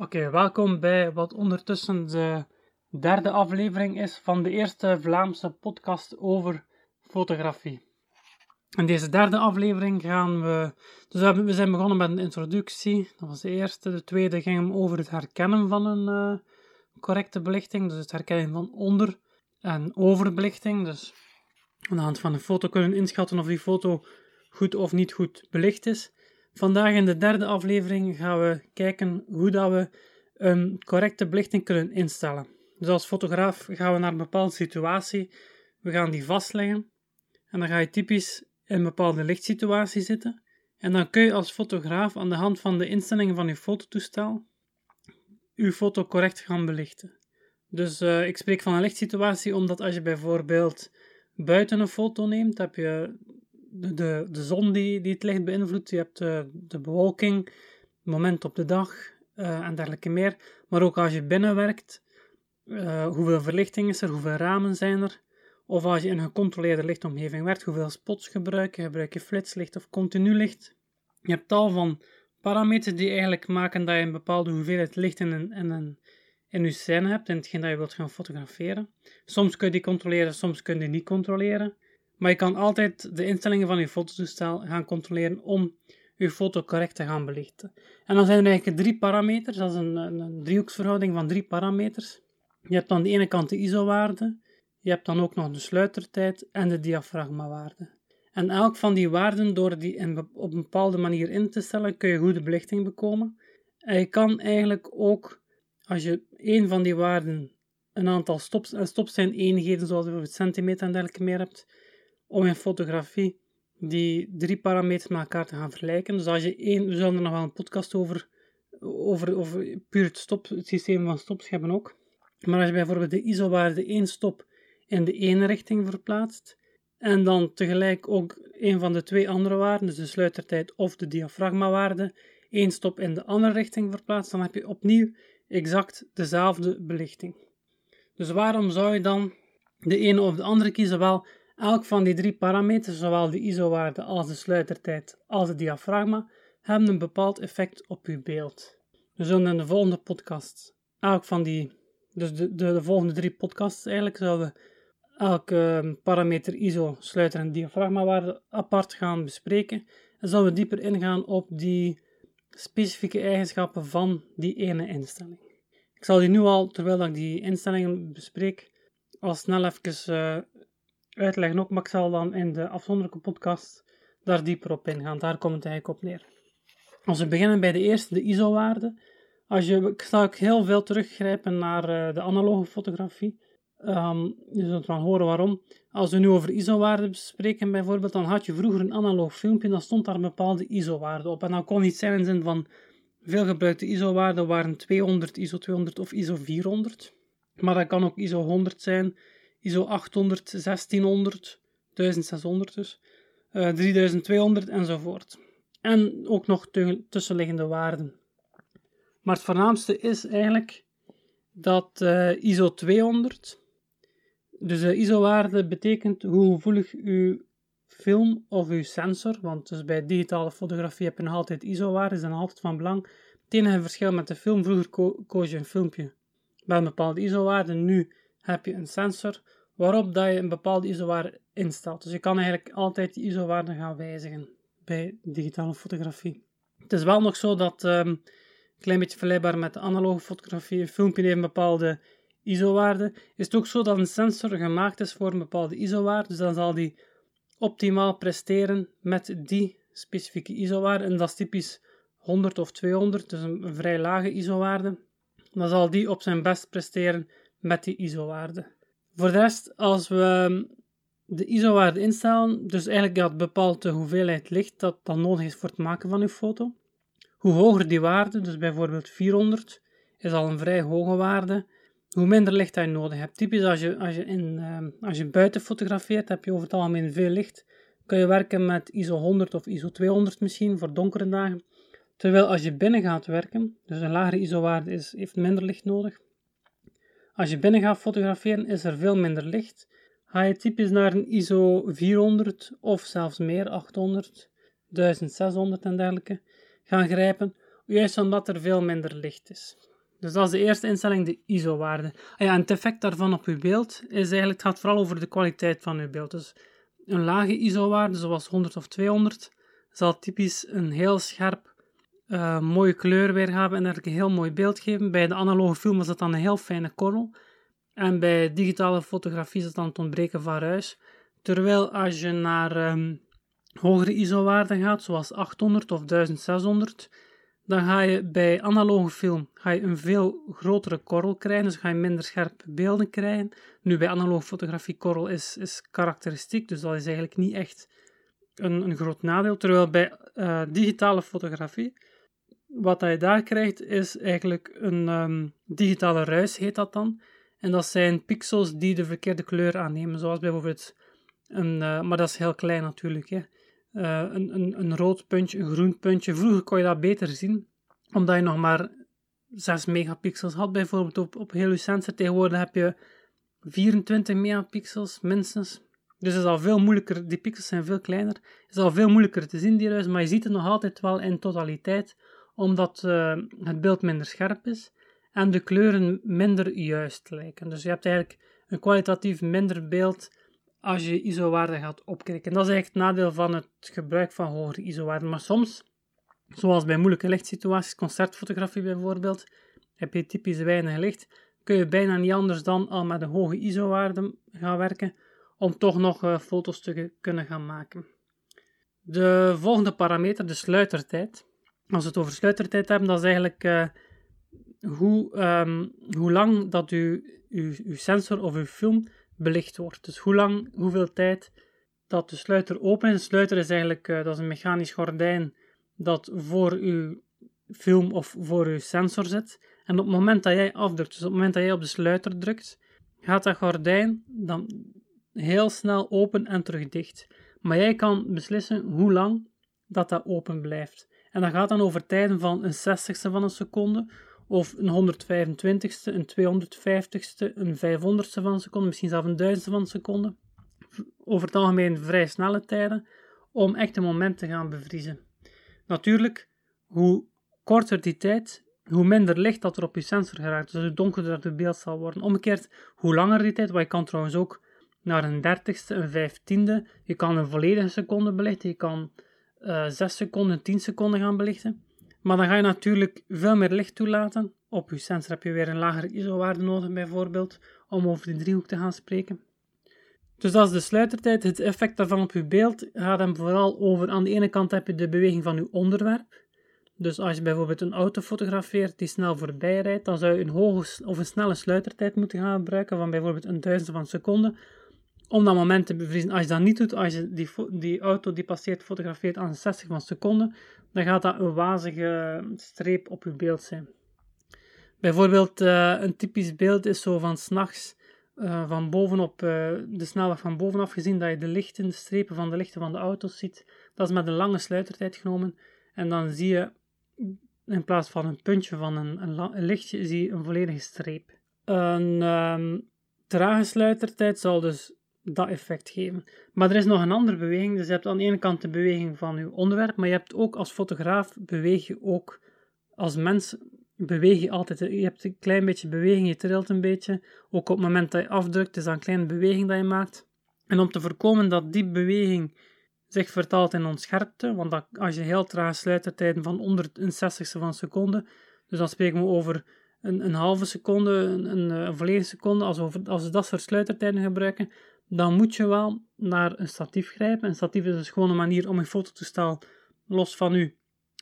Oké, welkom bij wat ondertussen de derde aflevering is van de eerste Vlaamse podcast over fotografie. In deze derde aflevering gaan we. Dus we zijn begonnen met een introductie, dat was de eerste. De tweede ging over het herkennen van een uh, correcte belichting, dus het herkennen van onder- en overbelichting. Dus aan de hand van een foto kunnen inschatten of die foto goed of niet goed belicht is. Vandaag in de derde aflevering gaan we kijken hoe dat we een correcte belichting kunnen instellen. Dus als fotograaf gaan we naar een bepaalde situatie, we gaan die vastleggen en dan ga je typisch in een bepaalde lichtsituatie zitten. En dan kun je als fotograaf aan de hand van de instellingen van je fototoestel je foto correct gaan belichten. Dus uh, ik spreek van een lichtsituatie omdat als je bijvoorbeeld buiten een foto neemt, heb je de, de, zon die, die het licht beïnvloedt, je hebt de, de bewolking, het moment op de dag uh, en dergelijke meer. Maar ook als je binnen werkt, uh, hoeveel verlichting is er, hoeveel ramen zijn er, of als je in een gecontroleerde lichtomgeving werkt, hoeveel spots gebruik je, gebruik je flitslicht of continu licht. Je hebt tal van parameters die eigenlijk maken dat je een bepaalde hoeveelheid licht in een, in een in je scène hebt, in hetgeen dat je wilt gaan fotograferen. Soms kun je die controleren, soms kun je die niet controleren. Maar je kan altijd de instellingen van je fototoestel gaan controleren om je foto correct te gaan belichten. En dan zijn er eigenlijk drie parameters, dat is een, een, driehoeksverhouding van drie parameters. Je hebt aan de ene kant de ISO-waarde, je hebt dan ook nog de sluitertijd en de diafragmawaarde. En elk van die waarden, door die in, op een bepaalde manier in te stellen, kun je goede belichting bekomen. En je kan eigenlijk ook, als je één van die waarden een aantal stops, en stops zijn eenheden, zoals bijvoorbeeld centimeter en dergelijke meer hebt, om in fotografie die drie parameters met elkaar te gaan vergelijken. Dus als je één, we zullen er nog wel een podcast over, over, over puur het, stop, systeem van stops hebben ook. Maar als je bijvoorbeeld de ISO-waarde één stop in de ene richting verplaatst, en dan tegelijk ook een van de twee andere waarden, dus de sluitertijd of de diafragmawaarde, één stop in de andere richting verplaatst, dan heb je opnieuw exact dezelfde belichting. Dus waarom zou je dan de ene of de andere kiezen? Wel, elk van die drie parameters, zowel de ISO-waarde als de sluitertijd als de diafragma, hebben een bepaald effect op je beeld. We zullen in de volgende podcast elk van die, dus de, de, de volgende drie podcasts eigenlijk, zullen we elke parameter ISO, sluiter en diafragmawaarde apart gaan bespreken. En zullen we dieper ingaan op die specifieke eigenschappen van die ene instelling. Ik zal die nu al, terwijl ik die instellingen bespreek, al snel even uh, uitleggen ook, maar ik zal dan in de afzonderlijke podcast daar dieper op ingaan. Daar komt het eigenlijk op neer. Als we beginnen bij de eerste, de ISO-waarde. Als je, ik zal ook heel veel teruggrijpen naar uh, de analoge fotografie. Um, je zult wel horen waarom. Als we nu over ISO-waarden spreken bijvoorbeeld, dan had je vroeger een analoog filmpje, dan stond daar een bepaalde ISO-waarde op. En dat kon niet zijn in zin van veel gebruikte ISO-waarden waren 200, ISO 200 of ISO 400. Maar dat kan ook ISO 100 zijn, ISO 800, 1600, 1600 dus, uh, 3200 enzovoort. En ook nog tussenliggende waarden. Maar het voornaamste is eigenlijk dat uh, ISO 200 dus de ISO-waarde betekent hoe gevoelig uw film of uw sensor, want dus bij digitale fotografie heb je nog altijd ISO-waarden, is dan altijd van belang. Het enige verschil met de film, vroeger ko koos je een filmpje met een bepaalde ISO-waarde, nu heb je een sensor waarop dat je een bepaalde ISO-waarde instelt. Dus je kan eigenlijk altijd die ISO-waarde gaan wijzigen bij digitale fotografie. Het is wel nog zo dat, um, een klein beetje vergelijkbaar met de analoge fotografie, een filmpje heeft een bepaalde ISO-waarde, is het ook zo dat een sensor gemaakt is voor een bepaalde ISO-waarde. Dus dan zal die optimaal presteren met die specifieke ISO-waarde. En dat is typisch 100 of 200, dus een, vrij lage ISO-waarde. Dan zal die op zijn best presteren met die ISO-waarde. Voor de rest, als we de ISO-waarde instellen, dus eigenlijk dat bepaalt de hoeveelheid licht dat dan nodig is voor het maken van uw foto. Hoe hoger die waarde, dus bijvoorbeeld 400, is al een vrij hoge waarde hoe minder licht je nodig hebt. Typisch als je, als je, in, uh, als je buiten fotografeert, heb je over het algemeen veel licht. Kun je werken met ISO 100 of ISO 200 misschien voor donkere dagen. Terwijl als je binnen gaat werken, dus een lagere ISO-waarde is, heeft minder licht nodig. Als je binnen gaat fotograferen, is er veel minder licht. Ga je typisch naar een ISO 400 of zelfs meer, 800, 1600 en dergelijke, gaan grijpen, juist omdat er veel minder licht is. Dus dat is de eerste instelling, de ISO-waarde. Ah ja, het effect daarvan op uw beeld is eigenlijk, gaat vooral over de kwaliteit van uw beeld. Dus een lage ISO-waarde, zoals 100 of 200, zal typisch een heel scherp, uh, mooie kleur weergeven en eigenlijk een heel mooi beeld geven. Bij de analoge film is dat dan een heel fijne korrel. En bij digitale fotografie is het dan het ontbreken van ruis. Terwijl als je naar ehm, hogere ISO-waarden gaat, zoals 800 of 1600, dan ga je bij analoge film ga je een veel grotere korrel krijgen, dus ga je minder scherpe beelden krijgen. Nu, bij analoge fotografie, korrel is, is karakteristiek, dus dat is eigenlijk niet echt een, een groot nadeel. Terwijl bij uh, digitale fotografie, wat je daar krijgt, is eigenlijk een um, digitale ruis, heet dat dan. En dat zijn pixels die de verkeerde kleur aannemen, zoals bijvoorbeeld een, uh, maar dat is heel klein natuurlijk, hè. Uh, een, een, een rood puntje, een groen puntje. Vroeger kon je dat beter zien, omdat je nog maar 6 megapixels had, bijvoorbeeld op, op heel je sensor. Tegenwoordig heb je 24 megapixels minstens. Dus is al veel moeilijker, die pixels zijn veel kleiner. Het is al veel moeilijker te zien, die ruis, maar je ziet het nog altijd wel in totaliteit, omdat uh, het beeld minder scherp is en de kleuren minder juist lijken. Dus je hebt eigenlijk een kwalitatief minder beeld als je ISO-waarde gaat opkrikken. Dat is eigenlijk het nadeel van het gebruik van hogere ISO-waarden. Maar soms, zoals bij moeilijke lichtsituaties, concertfotografie bijvoorbeeld, heb je typisch weinig licht, kun je bijna niet anders dan al met een hoge ISO-waarde gaan werken, om toch nog uh, foto's te kunnen gaan maken. De volgende parameter, de sluitertijd. Als we het over sluitertijd hebben, dat is eigenlijk uh, hoe, um, hoe lang dat u, uw, uw sensor of uw film belicht wordt. Dus hoe lang, hoeveel tijd dat de sluiter open is. Sluiter is eigenlijk uh, dat is een mechanisch gordijn dat voor uw film of voor uw sensor zit. En op het moment dat jij afdrukt, dus op het moment dat jij op de sluiter drukt, gaat dat gordijn dan heel snel open en terug dicht. Maar jij kan beslissen hoe lang dat dat open blijft. En dat gaat dan over tijden van een zestigste van een seconde of een 125ste, een 250ste, een 500ste van een seconde, misschien zelfs een duizendste van een seconde. Over het algemeen vrij snelle tijden, om echt een moment te gaan bevriezen. Natuurlijk, hoe korter die tijd, hoe minder licht dat er op je sensor geraakt, dus hoe donkerder het beeld zal worden. Omgekeerd, hoe langer die tijd, wat je kan trouwens ook naar een dertigste, een vijftiende, je kan een volledige seconde belichten, je kan uh, eh, 6 seconden, 10 seconden gaan belichten. Maar dan ga je natuurlijk veel meer licht toelaten. Op je sensor heb je weer een lagere ISO-waarde nodig, bijvoorbeeld, om over die driehoek te gaan spreken. Dus dat is de sluitertijd. Het effect daarvan op je beeld gaat hem vooral over. Aan de ene kant heb je de beweging van je onderwerp. Dus als je bijvoorbeeld een auto fotografeert die snel voorbij rijdt, dan zou je een hoge of een snelle sluitertijd moeten gaan gebruiken van bijvoorbeeld een duizend van seconde om dat moment te bevriezen. Als je dat niet doet, als je die, die auto die passeert fotografeert aan 60 van een seconde, dan gaat dat een wazige streep op je beeld zijn. Bijvoorbeeld, uh, een typisch beeld is zo van s'nachts uh, van bovenop uh, de snelweg van bovenaf gezien, dat je de lichten, de strepen van de lichten van de auto's ziet. Dat is met een lange sluitertijd genomen. En dan zie je, in plaats van een puntje van een, een, lichtje, zie je een volledige streep. Een um, trage sluitertijd zal dus dat effect geven. Maar er is nog een andere beweging. Dus je hebt aan de ene kant de beweging van je onderwerp, maar je hebt ook als fotograaf beweeg je ook als mens beweeg je altijd. Je hebt een klein beetje beweging, je trilt een beetje. Ook op het moment dat je afdrukt, is dat een kleine beweging dat je maakt. En om te voorkomen dat die beweging zich vertaalt in onscherpte, want dat, als je heel traag sluitertijden van onder een van een seconde, dus dan spreken we over een, een halve seconde, een, een, een volledige seconde, als we, als we dat soort sluitertijden gebruiken, dan moet je wel naar een statief grijpen. Een statief is dus gewoon een manier om je fototoestel los van u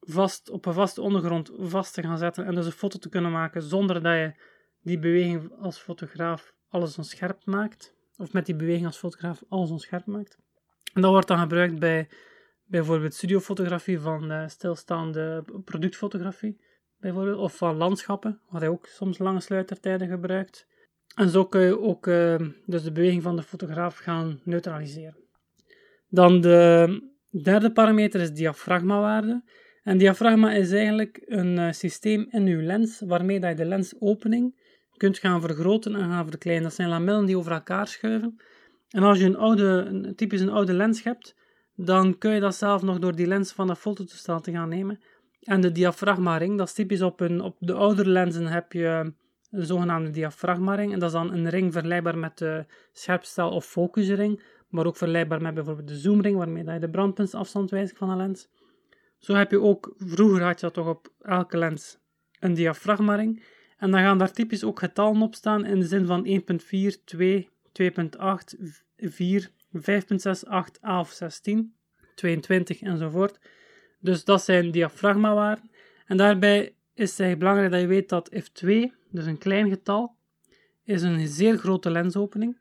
vast op een vaste ondergrond vast te gaan zetten en dus een foto te kunnen maken zonder dat je die beweging als fotograaf alles onscherp maakt. Of met die beweging als fotograaf alles onscherp maakt. En dat wordt dan gebruikt bij bijvoorbeeld studiofotografie van uh, stilstaande productfotografie. Bijvoorbeeld, of van landschappen, wat hij ook soms lange sluitertijden gebruikt. En zo kun je ook uh, dus de beweging van de fotograaf gaan neutraliseren. Dan de derde parameter is diafragmawaarde. En diafragma is eigenlijk een uh, systeem in uw lens waarmee dat je de lensopening kunt gaan vergroten en gaan verkleinen. Dat zijn lamellen die over elkaar schuiven. En als je een oude, een, typisch een oude lens hebt, dan kun je dat zelf nog door die lens van dat fototoestel te gaan nemen, En de diafragma-ring, dat is typisch op, een, op de oudere lenzen heb je een zogenaamde diafragma-ring. En dat is dan een ring vergelijkbaar met de scherpstel- of focusring, maar ook vergelijkbaar met bijvoorbeeld de zoomring, waarmee je de brandpuntsafstand wijzigt van een lens. Zo heb je ook, vroeger had je dat toch op elke lens een diafragma-ring. En dan gaan daar typisch ook getallen op staan in de zin van 1.4, 2, 2.8, 4, 5.6, 8, 11, 16, 22 enzovoort. Dus dat zijn diafragmawaarden. En daarbij is het belangrijk dat je weet dat f2, dus een klein getal, is een zeer grote lensopening.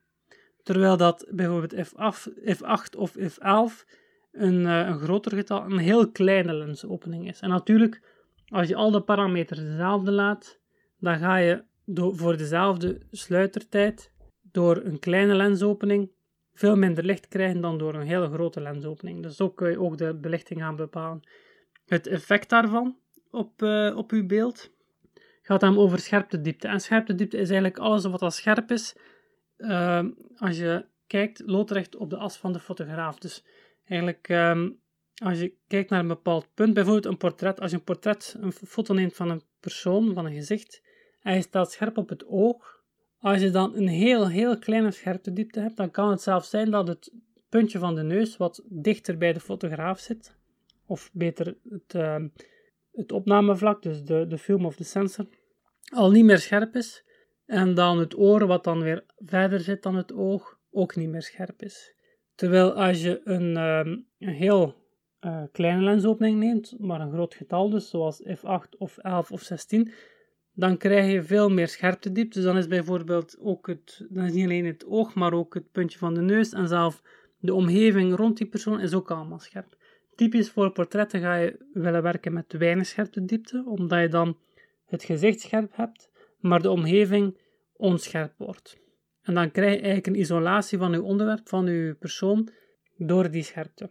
Terwijl dat bijvoorbeeld f8, f8 of f11 een, uh, een groter getal, een heel kleine lensopening is. En natuurlijk, als je al de parameters hetzelfde laat, dan ga je voor dezelfde sluitertijd door een kleine lensopening veel minder licht krijgen dan door een hele grote lensopening. Dus zo kun je ook de belichting gaan bepalen. Het effect daarvan op, uh, op uw beeld gaat dan over scherptediepte. En scherptediepte is eigenlijk alles wat al scherp is uh, als je kijkt loodrecht op de as van de fotograaf. Dus eigenlijk um, als je kijkt naar een bepaald punt, bijvoorbeeld een portret, als je een portret, een foto neemt van een persoon, van een gezicht, en je staat scherp op het oog, als je dan een heel, heel kleine scherptediepte hebt, dan kan het zelfs zijn dat het puntje van de neus wat dichter bij de fotograaf zit, of beter het, uh, het opnamevlak, dus de, de film of de sensor, al niet meer scherp is. En dan het oor, wat dan weer verder zit dan het oog, ook niet meer scherp is. Terwijl als je een, uh, een heel uh, kleine lensopening neemt, maar een groot getal dus, zoals f8 of 11 of 16, dan krijg je veel meer scherptediepte. Dus dan is bijvoorbeeld ook het, dan is niet alleen het oog, maar ook het puntje van de neus en zelf de omgeving rond die persoon is ook allemaal scherp. Typisch voor portretten ga je willen werken met weinig scherptediepte, omdat je dan het gezicht scherp hebt, maar de omgeving onscherp wordt. En dan krijg je eigenlijk een isolatie van je onderwerp, van je persoon, door die scherpte.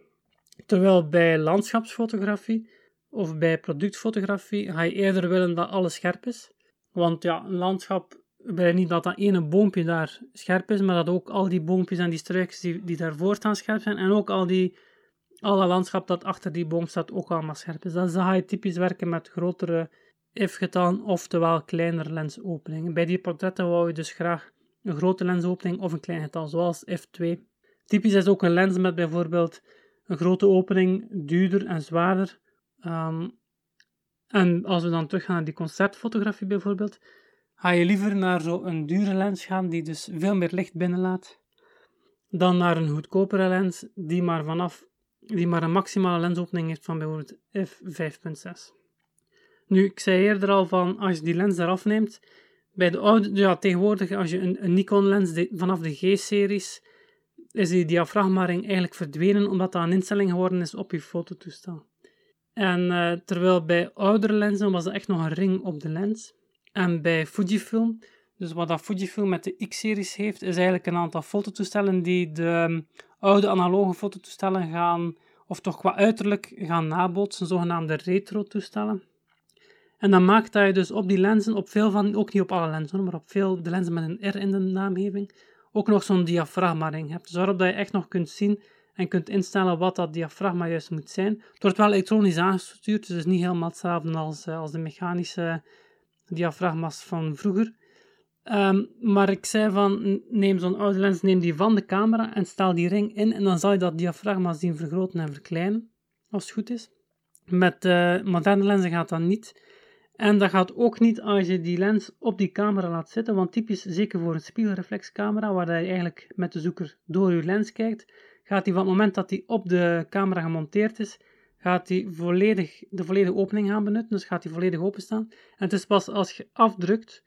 Terwijl bij landschapsfotografie of bij productfotografie ga je eerder willen dat alles scherp is. Want ja, een landschap wil niet dat dat ene boompje daar scherp is, maar dat ook al die boompjes en die struikjes die, die daarvoor staan scherp zijn. En ook al die, alle landschap dat achter die boom staat ook allemaal scherp is. Dan ga je typisch werken met grotere f-getallen, oftewel kleinere lensopeningen. Bij die portretten wou je dus graag een grote lensopening of een klein getal, zoals f2. Typisch is ook een lens met bijvoorbeeld een grote opening, duurder en zwaarder. Um, en als we dan teruggaan naar die concertfotografie bijvoorbeeld, ga je liever naar zo'n dure lens gaan die dus veel meer licht binnenlaat, dan naar een goedkopere lens die maar, vanaf, die maar een maximale lensopening heeft van bijvoorbeeld f5.6. Nu, ik zei eerder al van, als je die lens eraf neemt, bij de oude, ja, tegenwoordig als je een, een Nikon lens vanaf de G-series, is die diafragma-ring eigenlijk verdwenen, omdat dat een instelling geworden is op je fototoestel. En uh, terwijl bij oudere lenzen was er echt nog een ring op de lens. En bij Fujifilm, dus wat dat Fujifilm met de X-series heeft, is eigenlijk een aantal fototoestellen die de oude analoge fototoestellen gaan, of toch qua uiterlijk gaan nabootsen, zogenaamde retro-toestellen. En dat maakt dat je dus op die lenzen, op veel van, ook niet op alle lenzen, maar op veel de lenzen met een R in de naamgeving, ook nog zo'n diafragma-ring hebt. Dus je echt nog kunt zien en kunt instellen wat dat diafragma juist moet zijn. Het wordt wel elektronisch aangestuurd, dus is niet helemaal hetzelfde als, eh, als de mechanische diafragma's van vroeger. Um, maar ik zei van, neem zo'n oude lens, neem die van de camera en stel die ring in en dan zal je dat diafragma zien vergroten en verkleinen, als het goed is. Met uh, moderne lenzen gaat dat niet. En dat gaat ook niet als je die lens op die camera laat zitten, want typisch, zeker voor een spiegelreflexcamera, waar je eigenlijk met de zoeker door je lens kijkt, gaat hij van het moment dat hij op de camera gemonteerd is, gaat hij volledig, de volledige opening gaan benutten, dus gaat hij volledig openstaan. En het is pas als je afdrukt,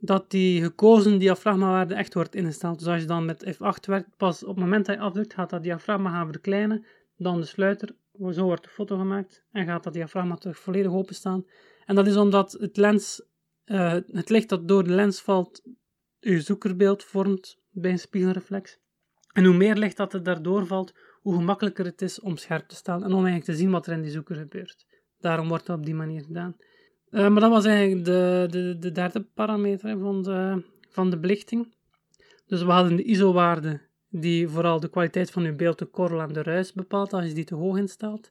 dat die gekozen diafragmawaarde echt wordt ingesteld. Dus als je dan met F8 werkt, pas op het moment dat je afdrukt, gaat dat diafragma gaan verkleinen, dan de sluiter, zo wordt de foto gemaakt, en gaat dat diafragma terug volledig openstaan. En dat is omdat het lens, uh, het licht dat door de lens valt, je zoekerbeeld vormt bij een spiegelreflex. En hoe meer licht dat er daardoor valt, hoe gemakkelijker het is om scherp te staan en om eigenlijk te zien wat er in die zoeker gebeurt. Daarom wordt dat op die manier gedaan. Uh, maar dat was eigenlijk de, de, de derde parameter van de, van de belichting. Dus we hadden de ISO-waarde die vooral de kwaliteit van je beeld, de korrel en de ruis bepaalt als je die te hoog instelt.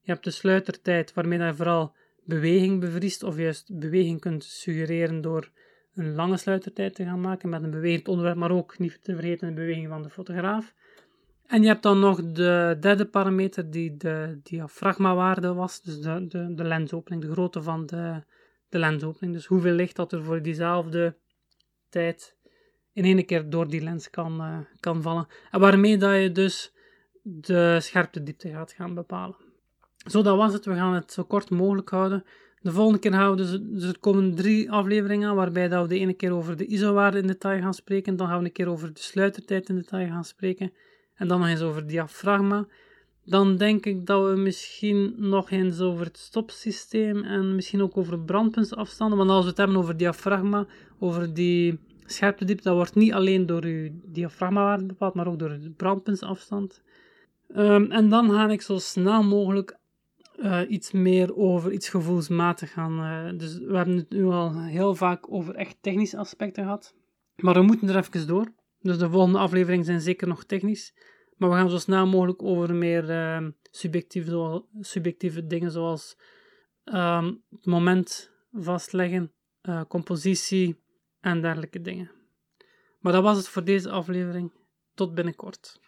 Je hebt de sluitertijd waarmee je vooral beweging bevriest of juist beweging kunt suggereren door een lange sluitertijd te gaan maken met een bewegend onderwerp, maar ook niet te vergeten de beweging van de fotograaf. En je hebt dan nog de derde parameter die de diafragmawaarde was, dus de, de, de lensopening, de grootte van de, de lensopening. Dus hoeveel licht dat er voor diezelfde tijd in één keer door die lens kan, uh, kan vallen. En waarmee dat je dus de scherptediepte gaat gaan bepalen. Zo, dat was het. We gaan het zo kort mogelijk houden. De volgende keer gaan dus, dus er komen drie afleveringen waarbij dat we de ene keer over de ISO-waarde in detail gaan spreken, dan gaan we een keer over de sluitertijd in detail gaan spreken, en dan nog eens over diafragma. Dan denk ik dat we misschien nog eens over het stopsysteem en misschien ook over brandpuntsafstanden, want als we het hebben over diafragma, over die scherptediepte, dat wordt niet alleen door uw diafragmawaarde bepaald, maar ook door de brandpuntsafstand. Um, en dan ga ik zo snel mogelijk uh, iets meer over iets gevoelsmatig gaan. Uh, dus we hebben het nu al heel vaak over echt technische aspecten gehad. Maar we moeten er even door. Dus de volgende afleveringen zijn zeker nog technisch. Maar we gaan zo snel mogelijk over meer uh, subjectieve, subjectieve dingen zoals um, het moment vastleggen, uh, compositie en dergelijke dingen. Maar dat was het voor deze aflevering. Tot binnenkort.